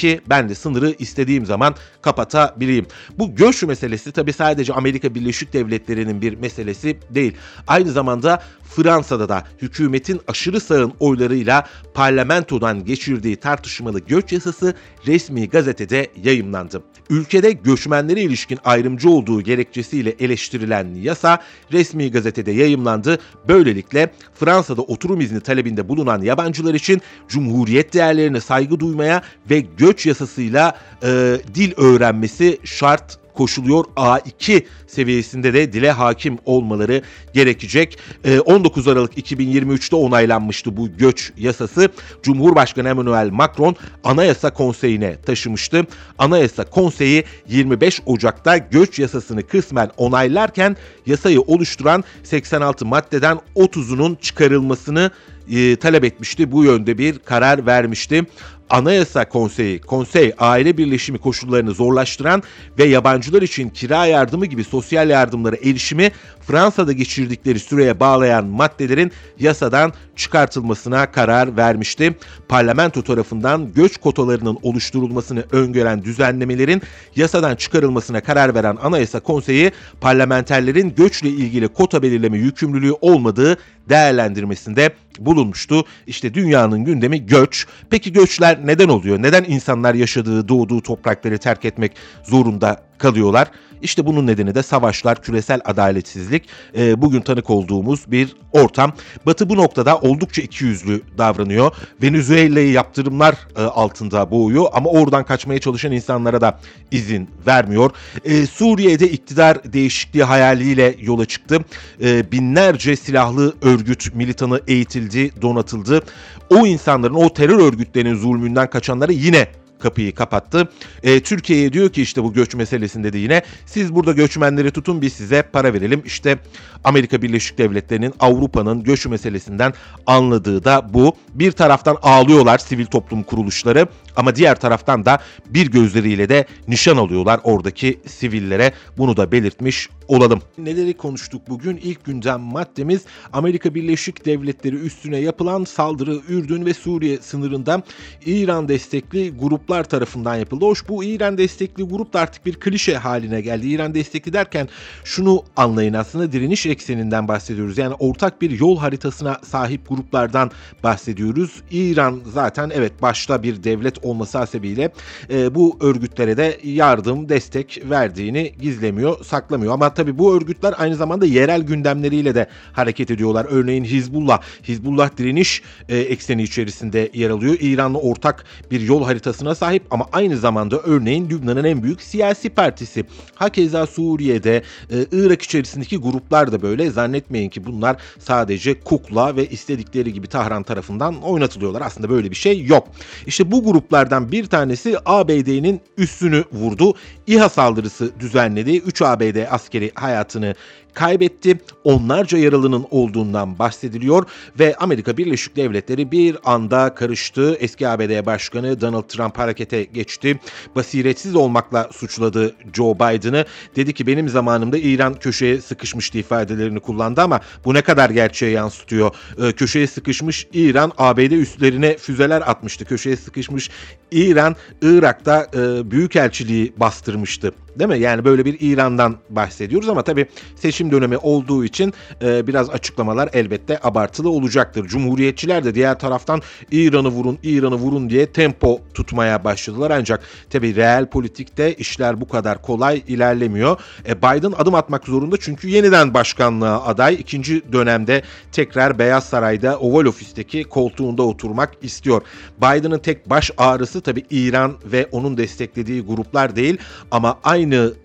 ki ben de sınırı istediğim zaman kapatabileyim. Bu göç meselesi tabi sadece Amerika Birleşik Devletleri'nin bir meselesi değil. Aynı zamanda Fransa'da da hükümetin aşırı sağın oylarıyla parlamentodan geçirdiği tartışmalı göç yasası resmi gazetede yayımlandı. Ülkede göçmenlere ilişkin ayrımcı olduğu gerekçesiyle eleştirilen yasa resmi gazetede yayımlandı. Böylelikle Fransa'da oturum izni talebinde bulunan yabancılar için cumhuriyet değerlerine saygı duymaya ve göç yasasıyla e, dil öğrenmesi şart koşuluyor. A2 seviyesinde de dile hakim olmaları gerekecek. 19 ee, Aralık 2023'te onaylanmıştı bu göç yasası. Cumhurbaşkanı Emmanuel Macron Anayasa Konseyi'ne taşımıştı. Anayasa Konseyi 25 Ocak'ta göç yasasını kısmen onaylarken yasayı oluşturan 86 maddeden 30'unun çıkarılmasını e, talep etmişti. Bu yönde bir karar vermişti. Anayasa Konseyi, konsey aile birleşimi koşullarını zorlaştıran ve yabancılar için kira yardımı gibi sosyal yardımlara erişimi Fransa'da geçirdikleri süreye bağlayan maddelerin yasadan çıkartılmasına karar vermişti. Parlamento tarafından göç kotalarının oluşturulmasını öngören düzenlemelerin yasadan çıkarılmasına karar veren Anayasa Konseyi parlamenterlerin göçle ilgili kota belirleme yükümlülüğü olmadığı değerlendirmesinde bulunmuştu. İşte dünyanın gündemi göç. Peki göçler neden oluyor? Neden insanlar yaşadığı, doğduğu toprakları terk etmek zorunda kalıyorlar? İşte bunun nedeni de savaşlar, küresel adaletsizlik, e, bugün tanık olduğumuz bir ortam. Batı bu noktada oldukça ikiyüzlü davranıyor. Venezuela'yı yaptırımlar e, altında boğuyor ama oradan kaçmaya çalışan insanlara da izin vermiyor. E, Suriye'de iktidar değişikliği hayaliyle yola çıktı. E, binlerce silahlı örgüt militanı eğitildi, donatıldı. O insanların, o terör örgütlerinin zulmünden kaçanları yine kapıyı kapattı. E, Türkiye'ye diyor ki işte bu göç meselesinde de yine siz burada göçmenleri tutun biz size para verelim. İşte Amerika Birleşik Devletleri'nin Avrupa'nın göç meselesinden anladığı da bu. Bir taraftan ağlıyorlar sivil toplum kuruluşları ama diğer taraftan da bir gözleriyle de nişan alıyorlar oradaki sivillere. Bunu da belirtmiş olalım. Neleri konuştuk bugün? İlk gündem maddemiz Amerika Birleşik Devletleri üstüne yapılan saldırı Ürdün ve Suriye sınırında İran destekli gruplar tarafından yapıldı. Hoş bu İran destekli grup da artık bir klişe haline geldi. İran destekli derken şunu anlayın aslında direniş ekseninden bahsediyoruz. Yani ortak bir yol haritasına sahip gruplardan bahsediyoruz. İran zaten evet başta bir devlet olması hasebiyle e, bu örgütlere de yardım, destek verdiğini gizlemiyor, saklamıyor. Ama tabii bu örgütler aynı zamanda yerel gündemleriyle de hareket ediyorlar. Örneğin Hizbullah, Hizbullah direniş e, ekseni içerisinde yer alıyor. İran'la ortak bir yol haritasına sahip ama aynı zamanda örneğin Lübnan'ın en büyük siyasi partisi. Hakeza Suriye'de, e, Irak içerisindeki gruplar da böyle. Zannetmeyin ki bunlar sadece kukla ve istedikleri gibi Tahran tarafından oynatılıyorlar. Aslında böyle bir şey yok. İşte bu gruplardan bir tanesi ABD'nin üstünü vurdu. İHA saldırısı düzenledi. 3 ABD askeri hayatını kaybetti. Onlarca yaralının olduğundan bahsediliyor ve Amerika Birleşik Devletleri bir anda karıştı. Eski ABD Başkanı Donald Trump harekete geçti. Basiretsiz olmakla suçladı Joe Biden'ı. Dedi ki benim zamanımda İran köşeye sıkışmıştı ifadelerini kullandı ama bu ne kadar gerçeğe yansıtıyor? Ee, köşeye sıkışmış İran ABD üstlerine füzeler atmıştı. Köşeye sıkışmış İran Irak'ta e, büyükelçiliği bastırmıştı. Değil mi? Yani böyle bir İran'dan bahsediyoruz ama tabii seçim dönemi olduğu için e, biraz açıklamalar elbette abartılı olacaktır. Cumhuriyetçiler de diğer taraftan İran'ı vurun, İran'ı vurun diye tempo tutmaya başladılar. Ancak tabii reel politikte işler bu kadar kolay ilerlemiyor. E, Biden adım atmak zorunda çünkü yeniden başkanlığa aday. ikinci dönemde tekrar Beyaz Saray'da Oval Ofis'teki koltuğunda oturmak istiyor. Biden'ın tek baş ağrısı tabii İran ve onun desteklediği gruplar değil ama aynı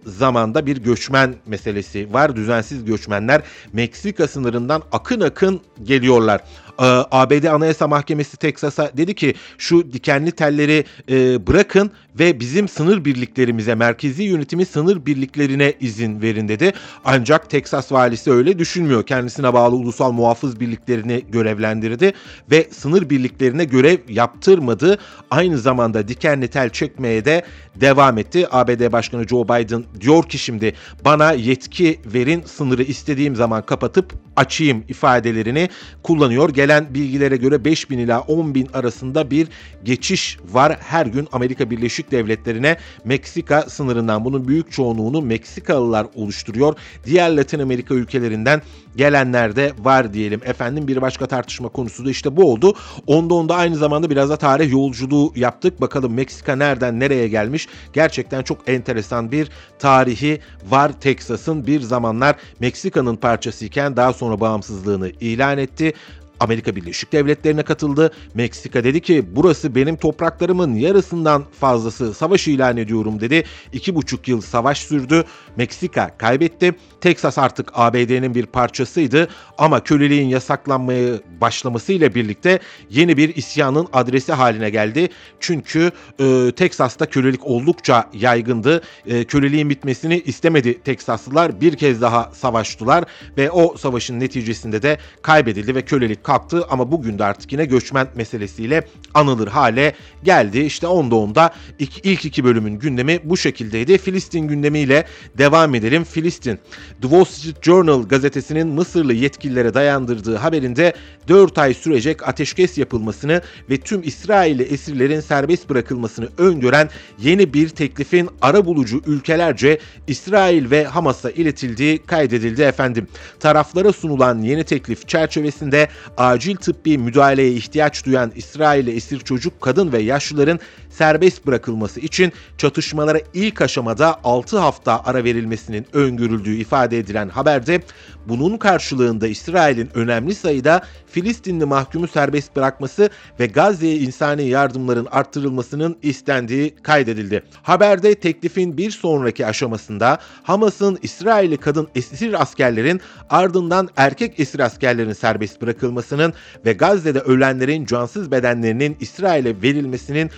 zamanda bir göçmen meselesi var. Düzensiz göçmenler Meksika sınırından akın akın geliyorlar. Ee, ABD Anayasa Mahkemesi Teksas'a dedi ki şu dikenli telleri e, bırakın ve bizim sınır birliklerimize, merkezi yönetimi sınır birliklerine izin verin dedi. Ancak Teksas valisi öyle düşünmüyor. Kendisine bağlı ulusal muhafız birliklerini görevlendirdi ve sınır birliklerine görev yaptırmadı. Aynı zamanda dikenli tel çekmeye de devam etti. ABD Başkanı Joe Biden diyor ki şimdi bana yetki verin sınırı istediğim zaman kapatıp açayım ifadelerini kullanıyor. Gelen bilgilere göre 5 bin ila 10 bin arasında bir geçiş var her gün Amerika Birleşik Devletleri'ne Meksika sınırından. Bunun büyük çoğunluğunu Meksikalılar oluşturuyor. Diğer Latin Amerika ülkelerinden gelenler de var diyelim. Efendim bir başka tartışma konusu da işte bu oldu. Onda onda aynı zamanda biraz da tarih yolculuğu yaptık. Bakalım Meksika nereden nereye gelmiş? Gerçekten çok enteresan bir tarihi var Teksas'ın. Bir zamanlar Meksika'nın parçasıyken daha sonra bağımsızlığını ilan etti. Amerika Birleşik Devletleri'ne katıldı. Meksika dedi ki burası benim topraklarımın yarısından fazlası savaş ilan ediyorum dedi. İki buçuk yıl savaş sürdü. Meksika kaybetti. Texas artık ABD'nin bir parçasıydı ama köleliğin yasaklanmaya başlamasıyla birlikte yeni bir isyanın adresi haline geldi. Çünkü e, Teksas'ta kölelik oldukça yaygındı. E, köleliğin bitmesini istemedi Teksaslılar. Bir kez daha savaştılar ve o savaşın neticesinde de kaybedildi ve kölelik kalktı ama bugün de artık yine göçmen meselesiyle anılır hale geldi. İşte onda onda ilk, ilk iki bölümün gündemi bu şekildeydi. Filistin gündemiyle devam edelim. Filistin. The Wall Street Journal gazetesinin Mısırlı yetkililere dayandırdığı haberinde 4 ay sürecek ateşkes yapılmasını ve tüm İsrailli esirlerin serbest bırakılmasını öngören yeni bir teklifin ara bulucu ülkelerce İsrail ve Hamas'a iletildiği kaydedildi efendim. Taraflara sunulan yeni teklif çerçevesinde acil tıbbi müdahaleye ihtiyaç duyan İsrail'e esir çocuk, kadın ve yaşlıların serbest bırakılması için çatışmalara ilk aşamada 6 hafta ara verilmesinin öngörüldüğü ifade edilen haberde bunun karşılığında İsrail'in önemli sayıda Filistinli mahkumu serbest bırakması ve Gazze'ye insani yardımların arttırılmasının istendiği kaydedildi. Haberde teklifin bir sonraki aşamasında Hamas'ın İsrailli kadın esir askerlerin ardından erkek esir askerlerin serbest bırakılmasının ve Gazze'de ölenlerin cansız bedenlerinin İsrail'e verilmesinin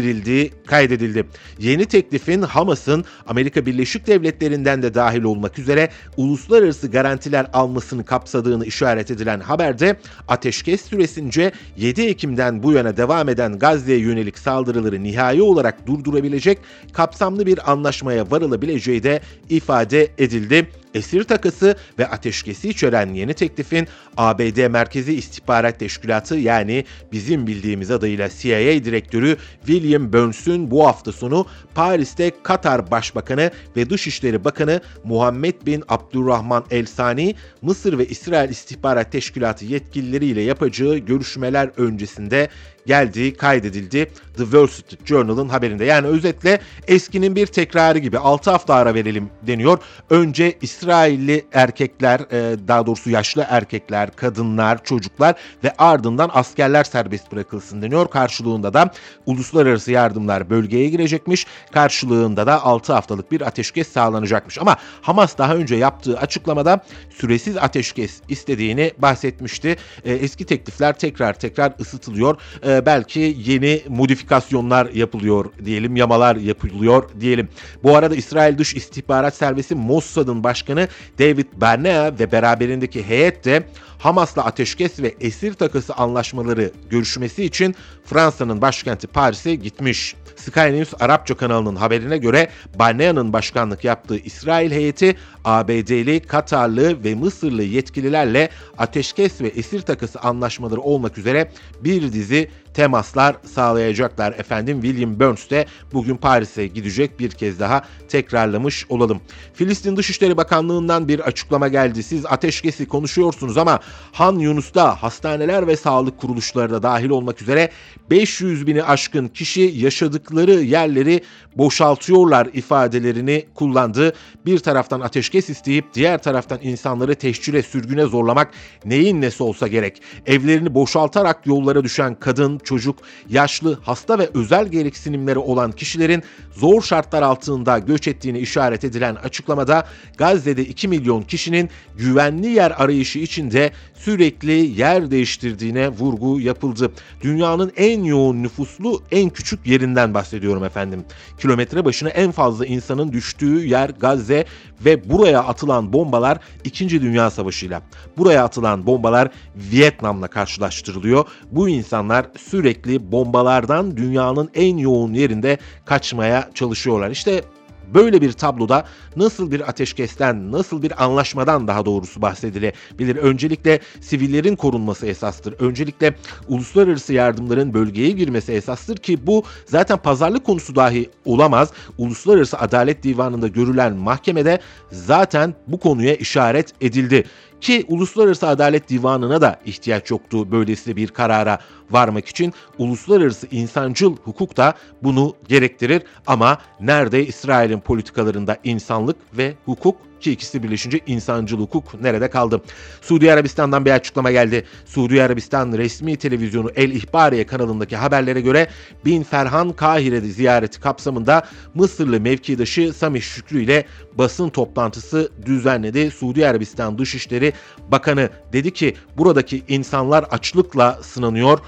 önerildiği kaydedildi. Yeni teklifin Hamas'ın Amerika Birleşik Devletleri'nden de dahil olmak üzere uluslararası garantiler almasını kapsadığını işaret edilen haberde ateşkes süresince 7 Ekim'den bu yana devam eden Gazze'ye yönelik saldırıları nihai olarak durdurabilecek kapsamlı bir anlaşmaya varılabileceği de ifade edildi. Esir takası ve ateşkesi içeren yeni teklifin ABD Merkezi İstihbarat Teşkilatı yani bizim bildiğimiz adıyla CIA Direktörü William Burns'ün bu hafta sonu Paris'te Katar Başbakanı ve Dışişleri Bakanı Muhammed bin Abdurrahman El Sani, Mısır ve İsrail İstihbarat Teşkilatı yetkilileriyle yapacağı görüşmeler öncesinde geldiği kaydedildi The Wall Street Journal'ın haberinde. Yani özetle eskinin bir tekrarı gibi 6 hafta ara verelim deniyor. Önce İsrailli erkekler, e, daha doğrusu yaşlı erkekler, kadınlar, çocuklar ve ardından askerler serbest bırakılsın deniyor. Karşılığında da uluslararası yardımlar bölgeye girecekmiş. Karşılığında da 6 haftalık bir ateşkes sağlanacakmış. Ama Hamas daha önce yaptığı açıklamada süresiz ateşkes istediğini bahsetmişti. E, eski teklifler tekrar tekrar ısıtılıyor. E, belki yeni modifikasyonlar yapılıyor diyelim, yamalar yapılıyor diyelim. Bu arada İsrail Dış İstihbarat Servisi Mossad'ın başkanı David Barnea ve beraberindeki heyet de Hamas'la ateşkes ve esir takası anlaşmaları görüşmesi için Fransa'nın başkenti Paris'e gitmiş. Sky News Arapça kanalının haberine göre Barnea'nın başkanlık yaptığı İsrail heyeti ABD'li, Katarlı ve Mısırlı yetkililerle ateşkes ve esir takası anlaşmaları olmak üzere bir dizi temaslar sağlayacaklar. Efendim William Burns de bugün Paris'e gidecek bir kez daha tekrarlamış olalım. Filistin Dışişleri Bakanlığı'ndan bir açıklama geldi. Siz ateşkesi konuşuyorsunuz ama Han Yunus'ta hastaneler ve sağlık kuruluşları da dahil olmak üzere 500 bini aşkın kişi yaşadıkları yerleri boşaltıyorlar ifadelerini kullandı. Bir taraftan ateşkes isteyip diğer taraftan insanları teşkile sürgüne zorlamak neyin nesi olsa gerek. Evlerini boşaltarak yollara düşen kadın, çocuk, yaşlı, hasta ve özel gereksinimleri olan kişilerin zor şartlar altında göç ettiğini işaret edilen açıklamada Gazze'de 2 milyon kişinin güvenli yer arayışı içinde sürekli yer değiştirdiğine vurgu yapıldı. Dünyanın en yoğun nüfuslu en küçük yerinden bahsediyorum efendim. Kilometre başına en fazla insanın düştüğü yer Gazze ve buraya atılan bombalar 2. Dünya Savaşı'yla. Buraya atılan bombalar Vietnam'la karşılaştırılıyor. Bu insanlar sürekli bombalardan dünyanın en yoğun yerinde kaçmaya çalışıyorlar. İşte Böyle bir tabloda nasıl bir ateşkesten, nasıl bir anlaşmadan daha doğrusu bahsedilebilir? Öncelikle sivillerin korunması esastır. Öncelikle uluslararası yardımların bölgeye girmesi esastır ki bu zaten pazarlık konusu dahi olamaz. Uluslararası Adalet Divanı'nda görülen mahkemede zaten bu konuya işaret edildi. Ki Uluslararası Adalet Divanı'na da ihtiyaç yoktu böylesi bir karara varmak için. Uluslararası insancıl hukuk da bunu gerektirir ama nerede İsrail'in politikalarında insanlık ve hukuk ki ikisi birleşince insancıl hukuk nerede kaldı? Suudi Arabistan'dan bir açıklama geldi. Suudi Arabistan resmi televizyonu El İhbariye kanalındaki haberlere göre Bin Ferhan Kahire'de ziyareti kapsamında Mısırlı mevkidaşı Sami Şükrü ile basın toplantısı düzenledi. Suudi Arabistan Dışişleri Bakanı dedi ki buradaki insanlar açlıkla sınanıyor.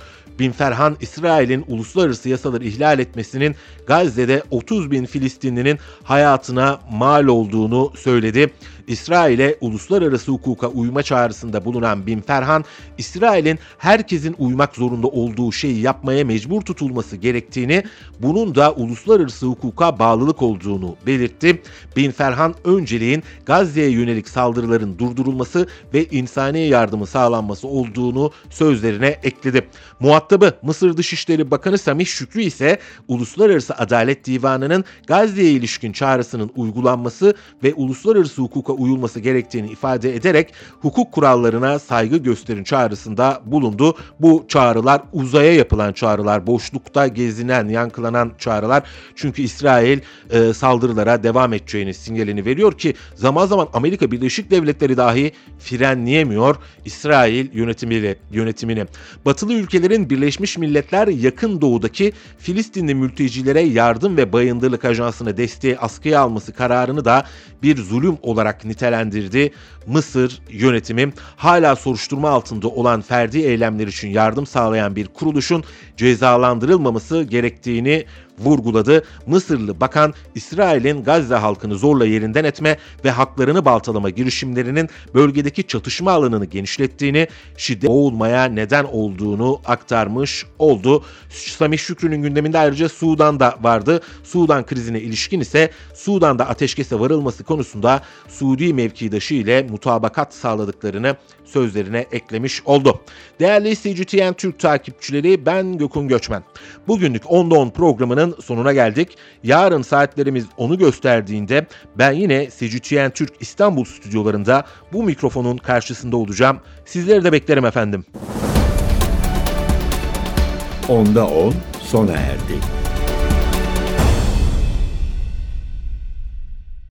Bin Ferhan, İsrail'in uluslararası yasaları ihlal etmesinin Gazze'de 30 bin Filistinlinin hayatına mal olduğunu söyledi. İsrail'e uluslararası hukuka uyma çağrısında bulunan Bin Ferhan, İsrail'in herkesin uymak zorunda olduğu şeyi yapmaya mecbur tutulması gerektiğini, bunun da uluslararası hukuka bağlılık olduğunu belirtti. Bin Ferhan önceliğin Gazze'ye yönelik saldırıların durdurulması ve insani yardımı sağlanması olduğunu sözlerine ekledi. Muhatabı Mısır Dışişleri Bakanı Samih Şükrü ise Uluslararası Adalet Divanı'nın Gazze'ye ilişkin çağrısının uygulanması ve uluslararası hukuka uyulması gerektiğini ifade ederek hukuk kurallarına saygı gösterin çağrısında bulundu. Bu çağrılar uzaya yapılan çağrılar, boşlukta gezinen, yankılanan çağrılar. Çünkü İsrail e, saldırılara devam edeceğini sinyalini veriyor ki zaman zaman Amerika Birleşik Devletleri dahi frenleyemiyor İsrail yönetimiyle yönetimini. Batılı ülkelerin Birleşmiş Milletler yakın doğudaki Filistinli mültecilere yardım ve bayındırlık ajansına desteği askıya alması kararını da bir zulüm olarak nitelendirdi. Mısır yönetimi hala soruşturma altında olan ferdi eylemler için yardım sağlayan bir kuruluşun cezalandırılmaması gerektiğini vurguladı. Mısırlı bakan İsrail'in Gazze halkını zorla yerinden etme ve haklarını baltalama girişimlerinin bölgedeki çatışma alanını genişlettiğini, şiddet boğulmaya neden olduğunu aktarmış oldu. Samih Şükrü'nün gündeminde ayrıca Sudan da vardı. Sudan krizine ilişkin ise Sudan'da ateşkese varılması konusunda Suudi mevkidaşı ile mutabakat sağladıklarını sözlerine eklemiş oldu. Değerli CGTN Türk takipçileri ben Gökün Göçmen. Bugünlük 10'da 10 programının sonuna geldik. Yarın saatlerimiz onu gösterdiğinde ben yine CGTN Türk İstanbul stüdyolarında bu mikrofonun karşısında olacağım. Sizleri de beklerim efendim. Onda 10 sona erdi.